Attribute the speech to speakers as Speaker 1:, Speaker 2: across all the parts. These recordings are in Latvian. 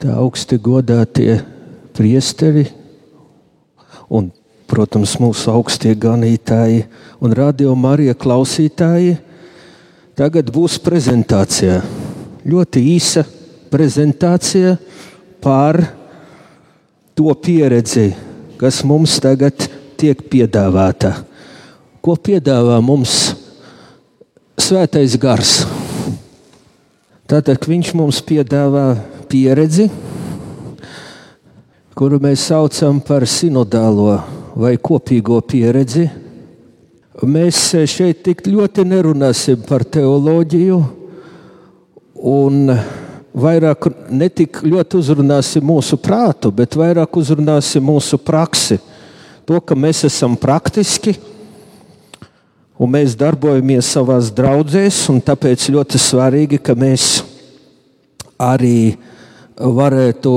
Speaker 1: tā augsti godātie priesteri un, protams, mūsu augstie ganītāji un radio Marija klausītāji. Tagad būs prezentācija. Ļoti īsa prezentācija par to pieredzi, kas mums tagad tiek piedāvāta. Ko piedāvā mums Svētais Gars? Tātad viņš mums piedāvā pieredzi, kuru mēs saucam par sinodālo vai kopīgo pieredzi. Mēs šeit tik ļoti nerunāsim par teoloģiju, un vairāk ne tik ļoti uzrunāsim mūsu prātu, bet vairāk uzrunāsim mūsu praksi. To, ka mēs esam praktiski un mēs darbojamies savās draudzēs, un tāpēc ļoti svarīgi, ka mēs arī varētu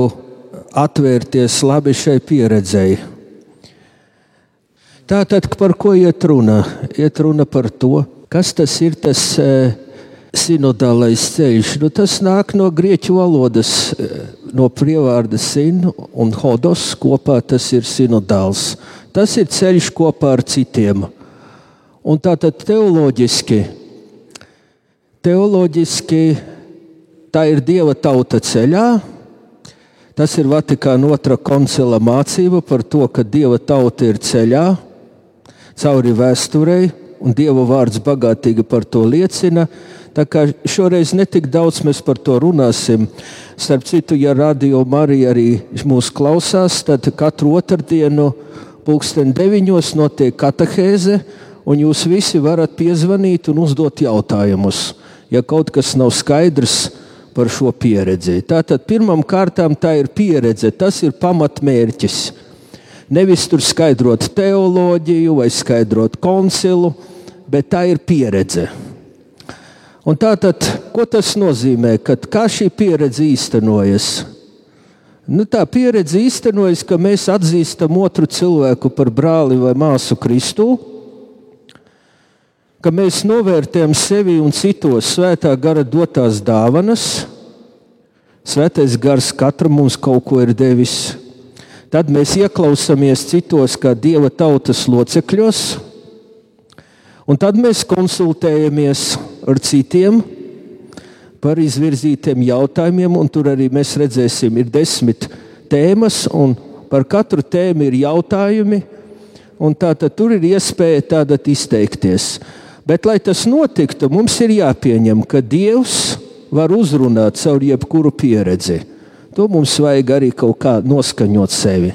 Speaker 1: atvērties labi šai pieredzēji. Tātad par ko iet runa? Iet runa par to, kas tas ir tas e, sinodālais ceļš. Nu, tas nāk no grieķu valodas, e, no prievārda sin un hodos. Kopā tas ir sinodāls. Tas ir ceļš kopā ar citiem. Un tātad teoloģiski, teoloģiski tā ir Dieva tauta ceļā, Tas ir Vatikāna otrā koncila mācība par to, ka Dieva tauta ir ceļā cauri vēsturei, un Dieva vārds bagātīgi par to liecina. Tā kā šoreiz netik daudz mēs par to runāsim. Starp citu, ja radio Marija arī mūs klausās, tad katru otrdienu pulksten deviņos notiek katehēze, un jūs visi varat piezvanīt un uzdot jautājumus. Ja kaut kas nav skaidrs, par šo pieredzi. Tātad pirmām kārtām tā ir pieredze, tas ir pamatmērķis. Nevis tur skaidrot teoloģiju vai skaidrot koncilu, bet tā ir pieredze. Un tātad, ko tas nozīmē? Kad, kā šī pieredze īstenojas? Nu, tā pieredze īstenojas, ka mēs atzīstam otru cilvēku par brāli vai māsu Kristu, ka mēs novērtējam sevi un citos svētā gara dotās dāvanas. Svētais gars katram mums kaut ko ir devis. Tad mēs ieklausāmies citos, kā dieva tautas locekļos, un tad mēs konsultējamies ar citiem par izvirzītiem jautājumiem. Tur arī mēs redzēsim, ir desmit tēmas, un par katru tēmu ir jautājumi. Tātad tur ir iespēja izteikties. Bet, lai tas notiktu, mums ir jāpieņem, ka Dievs var uzrunāt caur jebkuru pieredzi. To mums vajag arī kaut kā noskaņot sevi.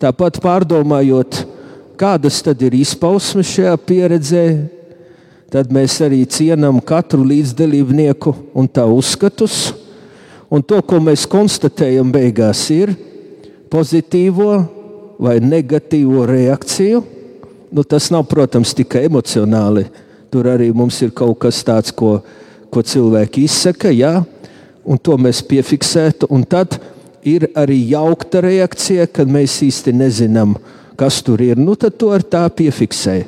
Speaker 1: Tāpat pārdomājot, kādas tad ir izpausmes šajā pieredzē, tad mēs arī cienām katru līdzdalībnieku un tā uzskatus. Un to, ko mēs konstatējam, beigās ir pozitīvo vai negatīvo reakciju nu, tas nav, protams, tikai emocionāli. Tur arī mums ir kaut kas tāds, ko, ko cilvēki izsaka, jā, un to mēs piefiksētu. Un tad ir arī jaukta reakcija, kad mēs īsti nezinām, kas tur ir. Nu, tad to ar tā piefiksē,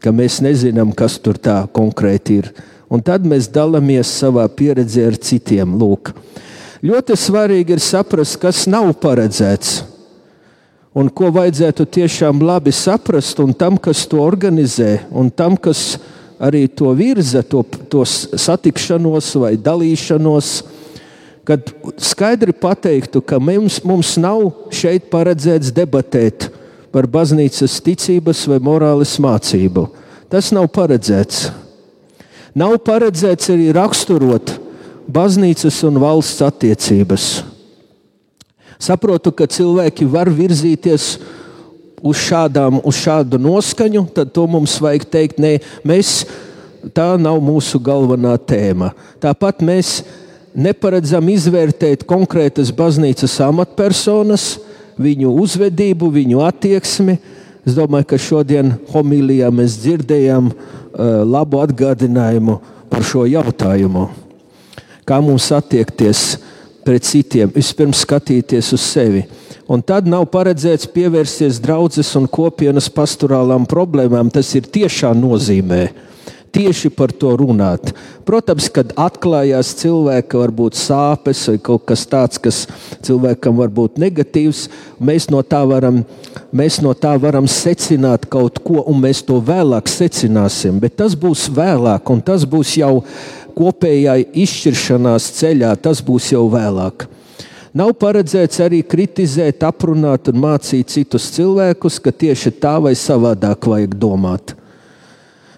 Speaker 1: ka mēs nezinām, kas tur tā konkrēti ir. Un tad mēs dalāmies savā pieredzē ar citiem. Lūk. Ļoti svarīgi ir saprast, kas nav paredzēts un ko vajadzētu tiešām labi saprast, un tam, kas to organizē, un tam, kas arī to virza, to, to satikšanos vai dalīšanos, kad skaidri pateiktu, ka mums, mums nav šeit paredzēts debatēt par baznīcas ticības vai morāles mācību. Tas nav paredzēts. Nav paredzēts arī raksturot baznīcas un valsts attiecības. Saprotu, ka cilvēki var virzīties uz, šādām, uz šādu noskaņu, tad to mums vajag teikt, nē, mēs, tā nav mūsu galvenā tēma. Tāpat mēs neparedzam izvērtēt konkrētas baznīcas amatpersonas, viņu uzvedību, viņu attieksmi. Es domāju, ka šodien homilijā mēs dzirdējām uh, labu atgādinājumu par šo jautājumu. Kā mums attiekties pret citiem, vispirms skatīties uz sevi. Un tad nav paredzēts pievērsties draudzes un kopienas pastorālām problēmām. Tas ir tiešā nozīmē. tieši par to runāt. Protams, kad atklājās cilvēka varbūt sāpes vai kaut kas tāds, kas cilvēkam var būt negatīvs, mēs no tā varam, mēs no tā varam secināt kaut ko, un mēs to vēlāk secināsim. Bet tas būs vēlāk, un tas būs jau kopējai izšķiršanās ceļā, tas būs jau vēlāk. Nav paredzēts arī kritizēt, aprunāt un mācīt citus cilvēkus, ka tieši tā vai savādāk vajag domāt.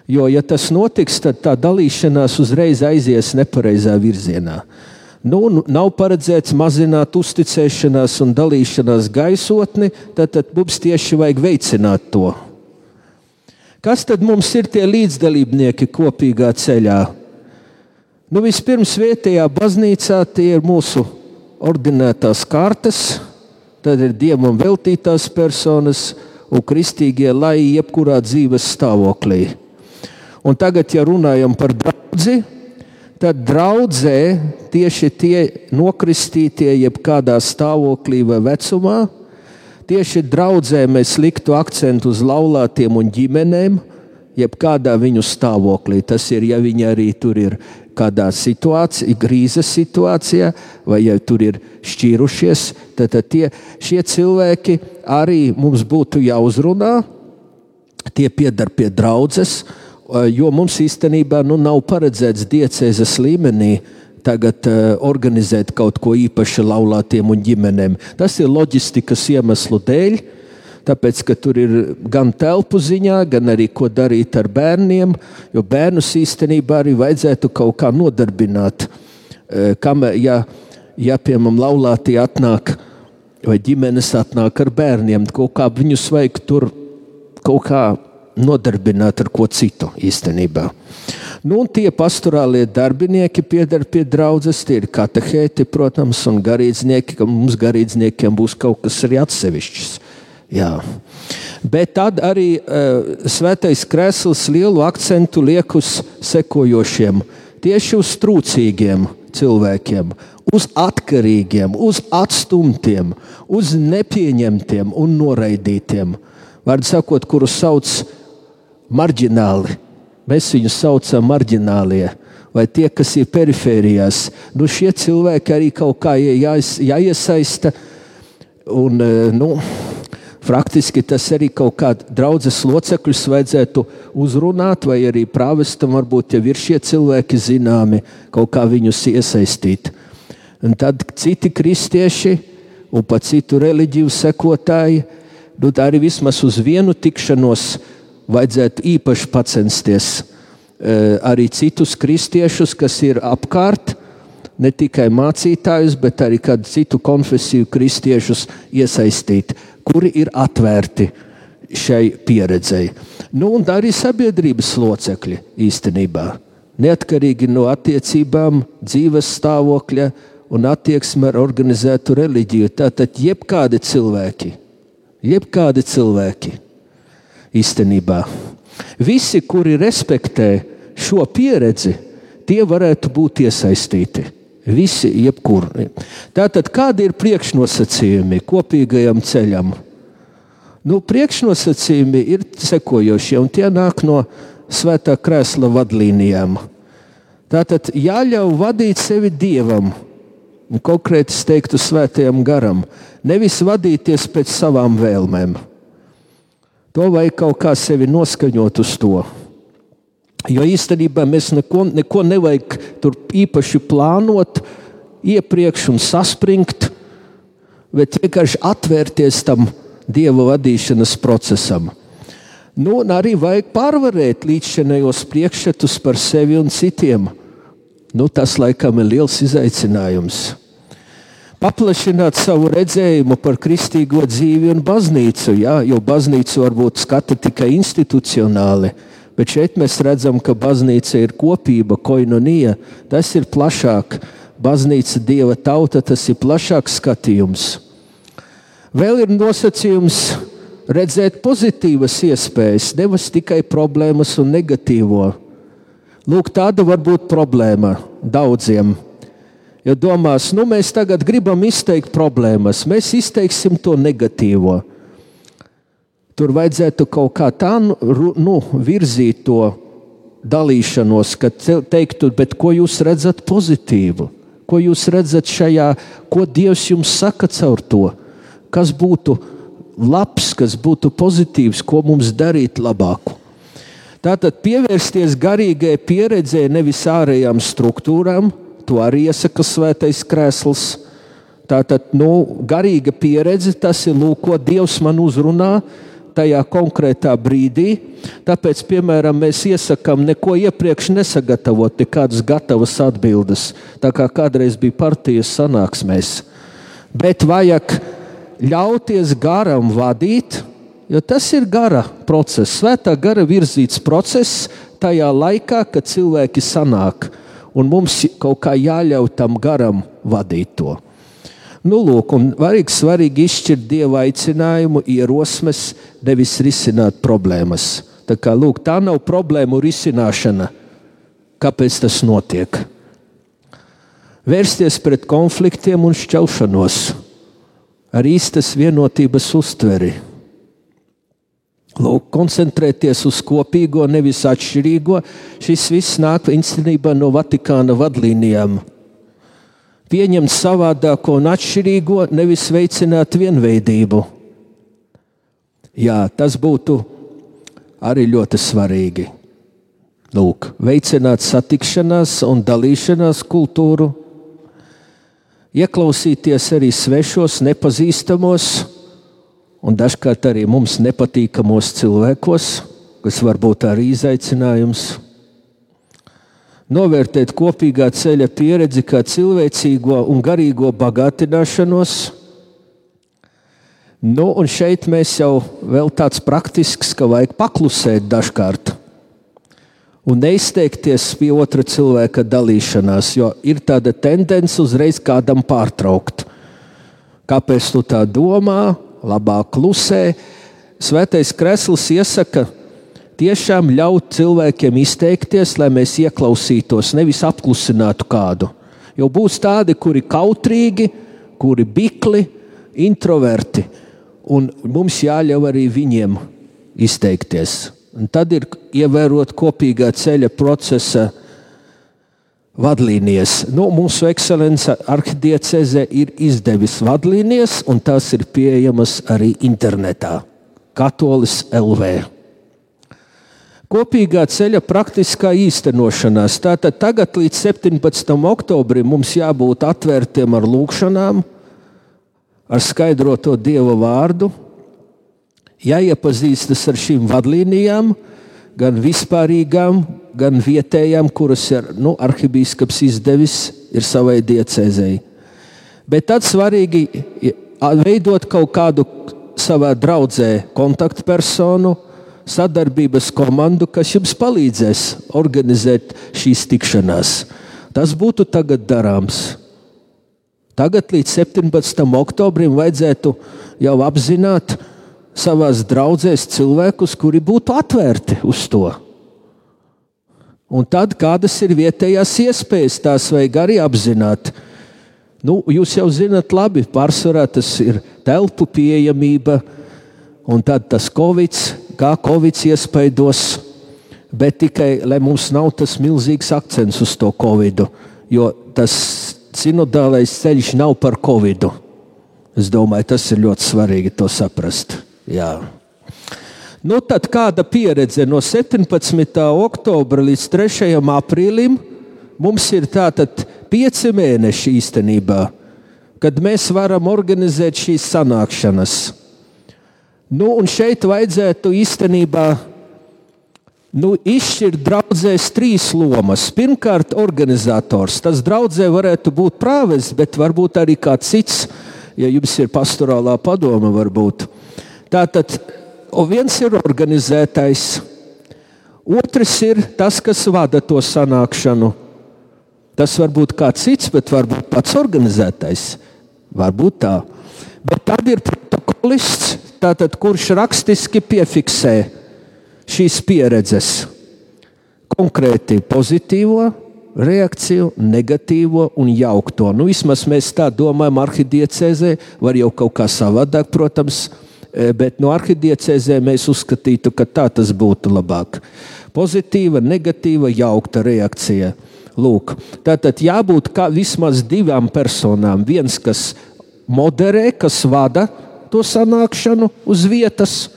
Speaker 1: Jo, ja tas notiks, tad tā dalīšanās uzreiz aizies nepareizā virzienā. Nu, nav paredzēts mazināt uzticēšanās un dalīšanās gaisotni, tad, tad mums tieši vajag veicināt to. Kas tad mums ir tie līdzdalībnieki kopīgā ceļā? Nu, vispirms vietējā baznīcā tie ir mūsu ordinētās kārtas, tad ir dievam veltītās personas un kristīgie lai jebkurā dzīves stāvoklī. Un tagad, ja runājam par draugu, tad draudzē tieši tie nokristītie, jebkādā stāvoklī vai vecumā, tieši draudzē mēs liktu akcentu uz laulātiem un ģimenēm, jebkādā viņu stāvoklī. Tas ir, ja viņi arī tur ir kādā situācijā, krīzes situācijā, vai ja tur ir šķīrušies, tad, tad tie, šie cilvēki arī mums būtu jāuzrunā. Tie piedar pie draudzes, jo mums īstenībā nu, nav paredzēts diecēzes līmenī tagad uh, organizēt kaut ko īpašu laulātiem un ģimenēm. Tas ir loģistikas iemeslu dēļ. Uh, tāpēc, ka tur ir gan telpu ziņā, gan arī ko darīt ar bērniem, jo bērnus īstenībā arī vajadzētu kaut kā nodarbināt. E, kam, ja, ja piemēram, laulāti atnāk vai ģimenes atnāk ar bērniem, kaut kā viņus vajag tur kaut kā nodarbināt ar ko citu īstenībā. Nu, tie pastorālie darbinieki pieder pie draudzes, tie ir katehēti, protams, un garīdznieki, ka mums garīdzniekiem būs kaut kas arī atsevišķs. Jā. Bet tad arī uh, Svētais Kresls lielu akcentu liek uz sekojošiem, tieši uz trūcīgiem cilvēkiem, uz atkarīgiem, uz atstumtiem, uz nepieņemtiem un noraidītiem. Vārdu sakot, kurus sauc marģināli. Mēs viņus saucam marģinālie vai tie, kas ir perifērijās. Nu, šie cilvēki arī kaut kā jāiesaista. Un, nu, Praktiski tas arī kaut kādā draudzes locekļus vajadzētu uzrunāt, vai arī prāvestam varbūt jau ir šie cilvēki zināmi, kaut kā viņus iesaistīt. Un tad citi kristieši un pat citu reliģiju sekotāji, nu, arī vismaz uz vienu tikšanos vajadzētu īpaši pacensties. Eh, arī citus kristiešus, kas ir apkārt, ne tikai mācītājus, bet arī kādu citu konfesiju kristiešus iesaistīt kuri ir atvērti šai pieredzei. Nu, un arī sabiedrības locekļi īstenībā. Neatkarīgi no attiecībām, dzīves stāvokļa un attieksme ar organizētu reliģiju. Tātad jebkādi cilvēki, jebkādi cilvēki īstenībā. Visi, kuri respektē šo pieredzi, tie varētu būt iesaistīti. Visi, jebkur. Tātad, kādi ir priekšnosacījumi kopīgajam ceļam? Nu, priekšnosacījumi ir sekojošie, un tie nāk no svētā krēsla vadlīnijām. Tātad jāļauj vadīt sevi dievam, konkrēti teiktu svētajam garam, nevis vadīties pēc savām vēlmēm. To vajag kaut kā sevi noskaņot uz to. Jo īstenībā mēs neko, neko nevajag tur īpaši plānot, iepriekš un saspringt, bet vienkārši atvērties tam dieva vadīšanas procesam. Nu, un arī vajag pārvarēt līdzšinējos priekšstatus par sevi un citiem. Nu, tas laikam ir liels izaicinājums. Paplašināt savu redzējumu par kristīgo dzīvi un baznīcu, jā, jo baznīcu varbūt skata tikai institucionāli, Bet šeit mēs redzam, ka baznīca ir kopība, koinonija. Tas ir plašāk. Baznīca, dieva tauta, tas ir plašāks skatījums. Vēl ir nosacījums redzēt pozitīvas iespējas, nevis tikai problēmas un negatīvo. Lūk, tāda var būt problēma daudziem. Jo domās, nu mēs tagad gribam izteikt problēmas, mēs izteiksim to negatīvo. Tur vajadzētu kaut kā tā nu, nu, virzīt to dalīšanos, ka teiktu, bet ko jūs redzat pozitīvu? Ko jūs redzat šajā, ko Dievs jums saka caur to? Kas būtu labs, kas būtu pozitīvs, ko mums darīt labāku? Tātad pievērsties garīgai pieredzē, nevis ārējām struktūrām, to arī iesaka svētais krēsls. Tātad nu, garīga pieredze, tas ir lūk, ko Dievs man uzrunā tajā konkrētā brīdī. Tāpēc, piemēram, mēs iesakām neko iepriekš nesagatavot, nekādas gatavas atbildes, tā kā kādreiz bija partijas sanāksmēs. Bet vajag ļauties garam vadīt, jo tas ir gara process, svētā gara virzīts process tajā laikā, kad cilvēki sanāk. Un mums kaut kā jāļauj tam garam vadīt to. Nu, lūk, un svarīgi, svarīgi izšķirt dieva aicinājumu, ierosmes, nevis risināt problēmas. Tā, kā, lūk, tā nav problēmu risināšana. Kāpēc tas notiek? Vērsties pret konfliktiem un šķelšanos ar īstas vienotības uztveri. Lūk, koncentrēties uz kopīgo, nevis atšķirīgo. Šis viss nāk īstenībā no Vatikāna vadlīnijām pieņemt savādāko un atšķirīgo, nevis veicināt vienveidību. Jā, tas būtu arī ļoti svarīgi. Lūk, veicināt satikšanās un dalīšanās kultūru, ieklausīties arī svešos, nepazīstamos un dažkārt arī mums nepatīkamos cilvēkos, kas var būt arī izaicinājums novērtēt kopīgā ceļa pieredzi kā cilvēcīgo un garīgo bagātināšanos. Nu, un šeit mēs jau vēl tāds praktisks, ka vajag paklusēt dažkārt un neizteikties pie otra cilvēka dalīšanās, jo ir tāda tendence uzreiz kādam pārtraukt. Kāpēc tu tā domā? Labāk klusē. Svētais Kresls iesaka, tiešām ļaut cilvēkiem izteikties, lai mēs ieklausītos, nevis apklusinātu kādu. Jo būs tādi, kuri kautrīgi, kuri bikli, introverti, un mums jāļauj arī viņiem izteikties. Un tad ir ievērot kopīgā ceļa procesa vadlīnijas. Nu, mūsu ekscelence arhidieceze ir izdevis vadlīnijas, un tās ir pieejamas arī internetā. Katolis LV. Kopīgā ceļa praktiskā īstenošanās. Tātad tagad līdz 17. oktobrim mums jābūt atvērtiem ar lūgšanām, ar skaidroto Dieva vārdu, jāiepazīstas ar šīm vadlīnijām, gan vispārīgām, gan vietējām, kuras ir nu, arhibīskaps izdevis ir savai diecēzei. Bet tad svarīgi veidot kaut kādu savā draudzē kontaktpersonu, sadarbības komandu, kas jums palīdzēs organizēt šīs tikšanās. Tas būtu tagad darāms. Tagad līdz 17. oktobrim vajadzētu jau apzināt savās draudzēs cilvēkus, kuri būtu atvērti uz to. Un tad, kādas ir vietējās iespējas, tās vajag arī apzināt. Nu, jūs jau zinat, labi, pārsvarā tas ir telpu pieejamība, un tad tas Covid, kā Covid iespaidos, bet tikai lai mums nav tas milzīgs akcents uz to Covid, jo tas sinodālais ceļš nav par Covid. Es domāju, tas ir ļoti svarīgi to saprast. Jā. Nu, tad kāda pieredze no 17. oktobra līdz 3. aprīlim mums ir tātad pieci mēneši īstenībā, kad mēs varam organizēt šīs sanākšanas. Nu, un šeit vajadzētu īstenībā nu, izšķirt draudzēs trīs lomas. Pirmkārt, organizators. Tas draudzē varētu būt prāves, bet varbūt arī kāds cits, ja jums ir pastorālā padoma, varbūt. Tātad viens ir organizētais, otrs ir tas, kas vada to sanākšanu. Tas var būt kāds cits, bet varbūt pats organizētais. Varbūt tā. Bet tad ir protokolists, tātad, kurš rakstiski piefiksē šīs pieredzes, konkrēti pozitīvo reakciju, negatīvo un jaukto. Nu, vismaz mēs tā domājam, arhidiecēzē, var jau kaut kā savādāk, protams, e, bet no arhidiecēzē mēs uzskatītu, ka tā tas būtu labāk. Pozitīva, negatīva, jaukta reakcija. Lūk, tātad jābūt vismaz divām personām. Viens, kas moderē, kas vada to sanākšanu uz vietas,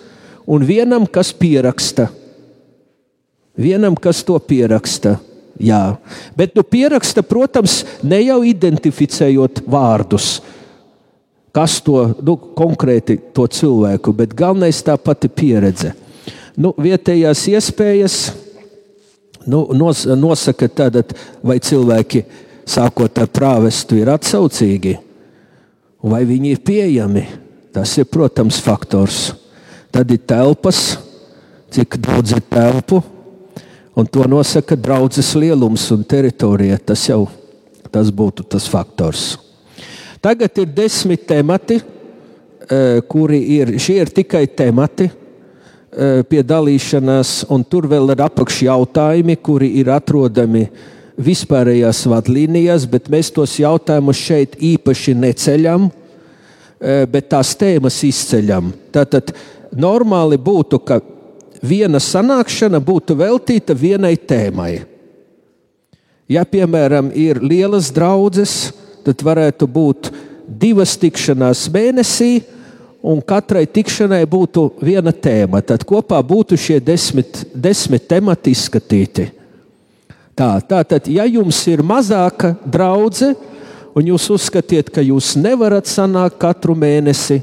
Speaker 1: un vienam, kas pieraksta. Vienam, kas to pieraksta. Jā, bet nu, pieraksta, protams, ne jau identificējot vārdus, kas to nu, konkrēti to cilvēku, bet galvenais tā pati pieredze. Nu, vietējās iespējas nu, nos, nosaka, tādat, vai cilvēki sākot ar prāvestu ir atsaucīgi, vai viņi ir pieejami. Tas ir, protams, faktors. Tad ir telpas, cik daudz ir telpu, un to nosaka draudzes lielums un teritorija. Tas jau tas būtu tas faktors. Tagad ir desmit temati, eh, kuri ir, šie ir tikai temati eh, pie dalīšanās, un tur vēl ir apakšjautājumi, kuri ir atrodami vispārējās vadlīnijās, bet mēs tos jautājumus šeit īpaši neceļam, bet tās tēmas izceļam. Tātad normāli būtu, ka viena sanākšana būtu veltīta vienai tēmai. Ja, piemēram, ir lielas draudzes, tad varētu būt divas tikšanās mēnesī, un katrai tikšanai būtu viena tēma. Tad kopā būtu šie desmit, desmit temati izskatīti. Tā, tātad, ja jums ir mazāka draudzene, un jūs uzskatiet, ka jūs nevarat sanākt katru mēnesi,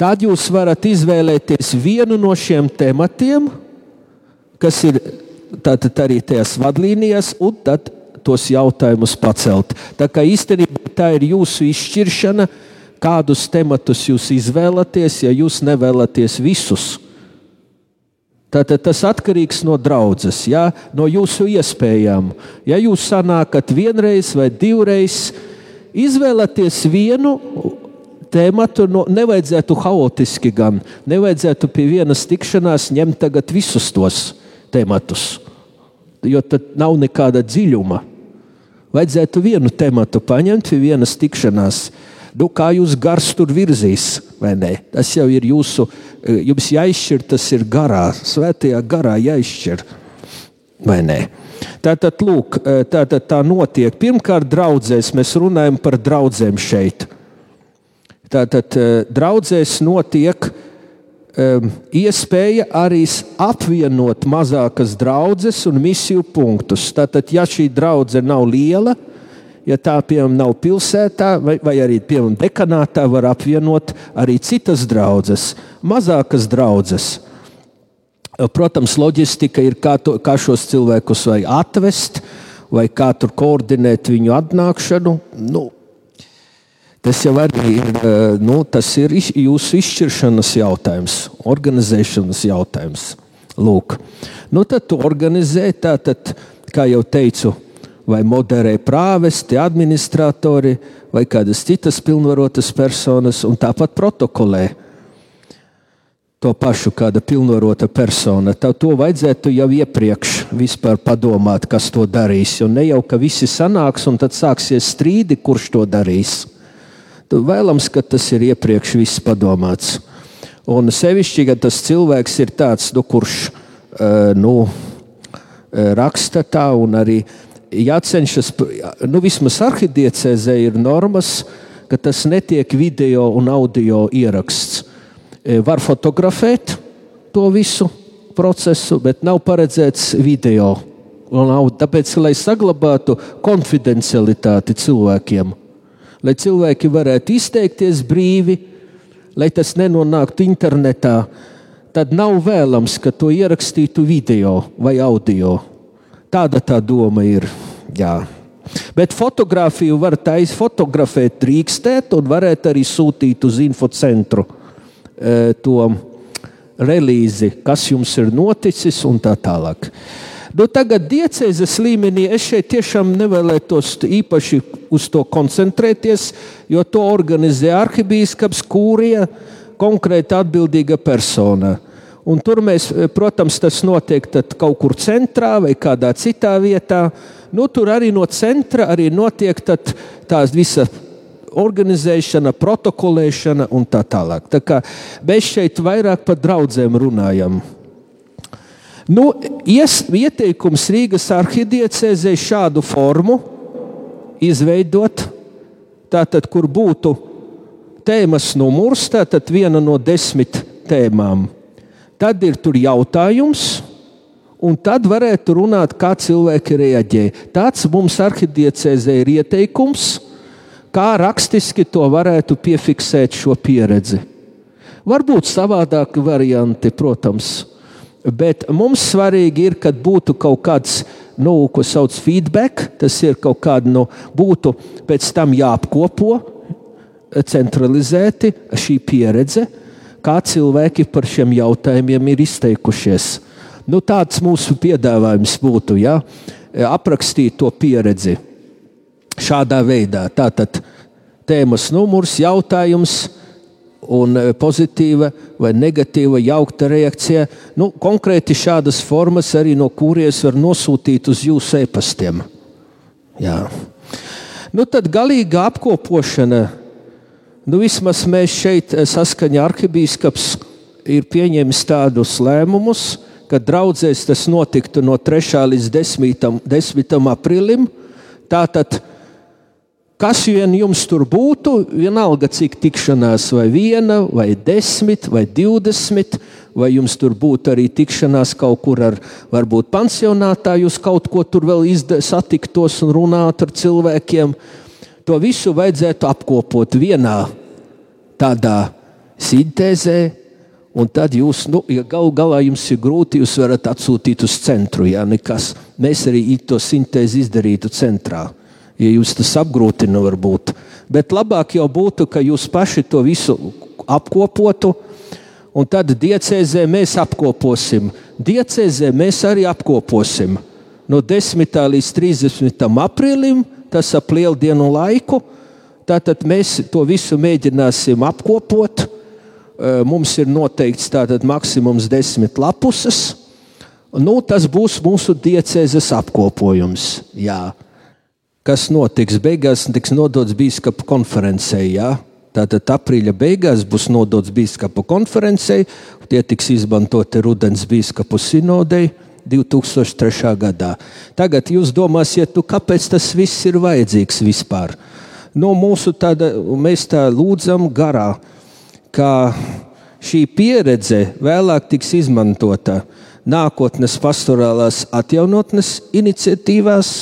Speaker 1: tad jūs varat izvēlēties vienu no šiem tematiem, kas ir tātad arī tajās vadlīnijās, un tad tos jautājumus pacelt. Tā kā īstenībā tā ir jūsu izšķiršana, kādus tematus jūs izvēlaties, ja jūs nevēlaties visus. Tātad tas atkarīgs no draudzes, ja? no jūsu iespējām. Ja jūs sanākat vienreiz vai divreiz, izvēlaties vienu tēmatu no, nevajadzētu haotiski gan. Nevajadzētu pie vienas tikšanās ņemt tagad visus tos tematus, jo tad nav nekāda dziļuma. Vajadzētu vienu tematu paņemt pie vienas tikšanās. Nu, kā jūs gars tur virzīs, vai ne? Tas jau ir jūsu, jums jāizšķir, tas ir garā, svētajā garā jāizšķir, vai ne? Tātad, lūk, tātad tā notiek. Pirmkārt, draudzēs mēs runājam par draugiem šeit. Tātad draudzēs notiek um, iespēja arī apvienot mazākas draudzes un misiju punktus. Tātad, ja šī draudzene nav liela, ja tā piemēram nav pilsētā vai, vai arī piemēram dekanātā, var apvienot arī citas draudzes, mazākas draudzes. Protams, loģistika ir, kā, to, kā šos cilvēkus vai atvest, vai kā tur koordinēt viņu atnākšanu. Nu, Tas jau arī ir, nu, tas ir jūsu izšķiršanas jautājums, organizēšanas jautājums. Lūk, nu, tad tu organizē, tātad, kā jau teicu, vai moderē prāvesti, administratori vai kādas citas pilnvarotas personas, un tāpat protokolē to pašu kāda pilnvarota persona. Tad to vajadzētu jau iepriekš padomāt, kas to darīs. Jo ne jau ka visi sanāks un tad sāksies strīdi, kurš to darīs. Vēlams, ka tas ir iepriekš viss padomāts. Un sevišķi, ja tas cilvēks ir tāds, nu, kurš uh, nu, raksta tā, un arī jācenšas, nu, vismaz arhidiecēzē ir normas, ka tas netiek video un audio ieraksts. Var fotografēt to visu procesu, bet nav paredzēts video. Nav, tāpēc, lai saglabātu konfidencialitāti cilvēkiem lai cilvēki varētu izteikties brīvi, lai tas nenonāktu internetā, tad nav vēlams, ka to ierakstītu video vai audio. Tāda tā doma ir. Jā. Bet fotografiju var taisīt, fotografēt, drīkstēt, un varētu arī sūtīt uz infocentru e, to relīzi, kas jums ir noticis, un tā tālāk. Nu, tagad diecēzes līmenī es šeit tiešām nevēlētos īpaši uz to koncentrēties, jo to organizē arhibīskaps, kūrija, konkrēti atbildīga persona. Un tur mēs, protams, tas notiek kaut kur centrā vai kādā citā vietā. Nu, tur arī no centra arī notiek tās visas organizēšana, protokolēšana un tā tālāk. Tā kā mēs šeit vairāk par draugiem runājam. Nu, ies, ieteikums Rīgas arhidiecēzē šādu formu izveidot, tātad, kur būtu tēmas numurs, tātad viena no desmit tēmām. Tad ir tur jautājums, un tad varētu runāt, kā cilvēki reaģē. Tāds mums arhidiecēzē ir ieteikums, kā rakstiski to varētu piefiksēt šo pieredzi. Varbūt savādāki varianti, protams, bet mums svarīgi ir, kad būtu kaut kāds, nu, ko sauc feedback, tas ir kaut kāda, nu, būtu pēc tam jāapkopo centralizēti šī pieredze, kā cilvēki par šiem jautājumiem ir izteikušies. Nu, tāds mūsu piedāvājums būtu ja? aprakstīt to pieredzi šādā veidā. Tātad tēmas numurs, jautājums un e, pozitīva vai negatīva jaukta reakcija. Nu, konkrēti šādas formas arī no kurijas var nosūtīt uz jūsu e-pastiem. Nu, tad galīga apkopošana. Nu, vismaz mēs šeit e, saskaņā arhibīskaps ir pieņēmis tādus lēmumus, ka draudzēs tas notiktu no 3. līdz 10. 10. aprīlim. Tātad Kas vien jums tur būtu, vienalga cik tikšanās, vai viena, vai desmit, vai divdesmit, vai jums tur būtu arī tikšanās kaut kur ar, varbūt pansionātā, jūs kaut ko tur vēl satiktos un runāt ar cilvēkiem. To visu vajadzētu apkopot vienā tādā sintēzē, un tad jūs, nu, ja gal galā jums ir grūti, jūs varat atsūtīt uz centru. Jā, nekas. Mēs arī to sintēzi izdarītu centrā ja jūs tas apgrūtina, varbūt. Bet labāk jau būtu, ka jūs paši to visu apkopotu, un tad diecēzē mēs apkoposim. Diecēzē mēs arī apkoposim no 10. līdz 30. aprīlim, tas ap lielu dienu laiku. Tātad mēs to visu mēģināsim apkopot. Mums ir noteikts tātad maksimums desmit lapuses. Nu, tas būs mūsu diecēzes apkopojums. Jā kas notiks. Beigās tiks nodots biskupa konferencei. Ja? Tātad aprīļa beigās būs nodots biskupa konferencei, tie tiks izmantoti rudens biskupu sinodei 2003. gadā. Tagad jūs domāsiet, nu, kāpēc tas viss ir vajadzīgs vispār? No mūsu tāda, mēs tā lūdzam garā, ka šī pieredze vēlāk tiks izmantota nākotnes pastorālās atjaunotnes iniciatīvās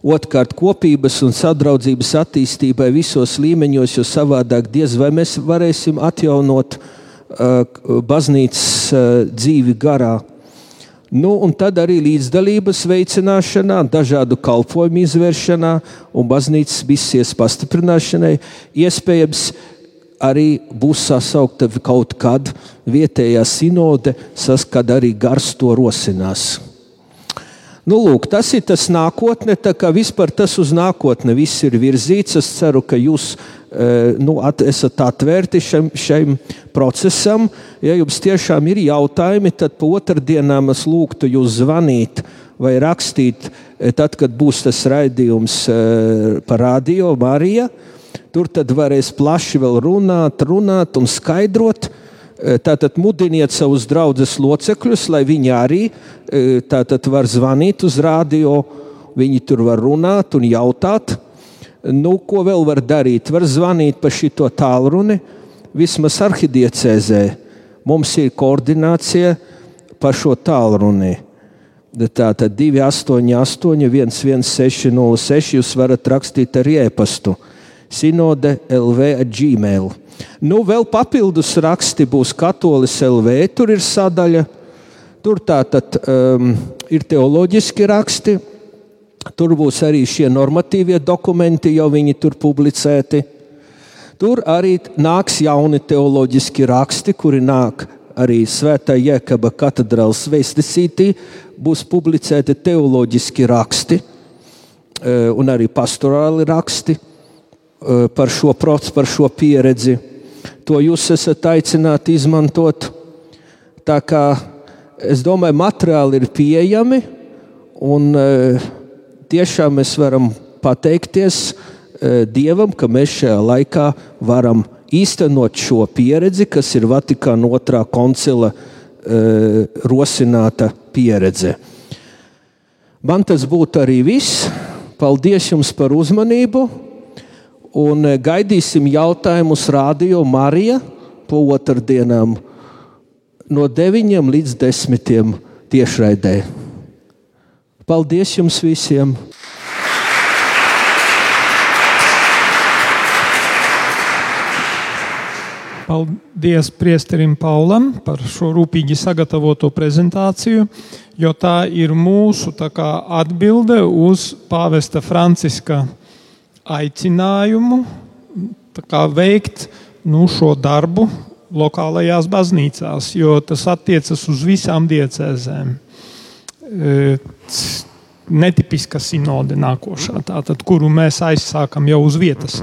Speaker 1: Otrkārt, kopības un sadraudzības attīstībai visos līmeņos, jo savādāk diez vai mēs varēsim atjaunot uh, baznīcas uh, dzīvi garā. Nu, un tad arī līdzdalības veicināšanā, dažādu kalpošanu izvēršanā un baznīcas visies pastiprināšanai. Iespējams, arī būs sasaukta kaut kad vietējā sinode, kad arī gars to rosinās. Nu, lūk, tas ir tas nākotne, tā kā vispār tas uz nākotni viss ir virzīts. Es ceru, ka jūs nu, at, esat atvērti šim, šim procesam. Ja jums tiešām ir jautājumi, tad pa otrdienām es lūgtu jūs zvanīt vai rakstīt, e, tad, kad būs tas raidījums e, par radio Mariju. Tur tad varēs plaši vēl runāt, runāt un skaidrot. Eh, tātad mudiniet savus draugus locekļus, lai viņi arī eh, tātad var zvanīt uz radio, viņi tur var runāt un jautāt. Nu, ko vēl var darīt? Var zvanīt pa šito tālruni, vismaz arhidiecēzē. Mums ir koordinācija pa šo tālruni. Tātad 288, 116, jūs varat rakstīt arī e-pastu. Sinode LV Gmail. Nu, vēl papildus raksti būs Katolis LV, tur ir sadaļa. Tur tātad um, ir teoloģiski raksti, tur būs arī šie normatīvie dokumenti, jau viņi tur publicēti. Tur arī nāks jauni teoloģiski raksti, kuri nāk arī Svētā Jēkaba katedrālas vēstnesītī. Būs publicēti teoloģiski raksti uh, un arī pastorāli raksti uh, par šo procesu, par šo pieredzi to jūs esat aicināti izmantot. Tā kā es domāju, materiāli ir pieejami, un e, tiešām mēs varam pateikties e, Dievam, ka mēs šajā laikā varam īstenot šo pieredzi, kas ir Vatikāna otrā koncila rosināta pieredze. Man tas būtu arī viss. Paldies jums par uzmanību! Un gaidīsim jautājumus Radio Marija po otrdienām no 9 līdz 10 tiešraidē. Paldies jums visiem!
Speaker 2: Paldies priesterim Paulam par šo rūpīgi sagatavoto prezentāciju, jo tā ir mūsu tā kā, atbilde uz pāvesta Franciska aicinājumu kā, veikt nu, šo darbu lokālajās baznīcās, jo tas attiecas uz visām diecēzēm. Netipiska sinode nākošā, tātad, kuru mēs aizsākam jau uz vietas.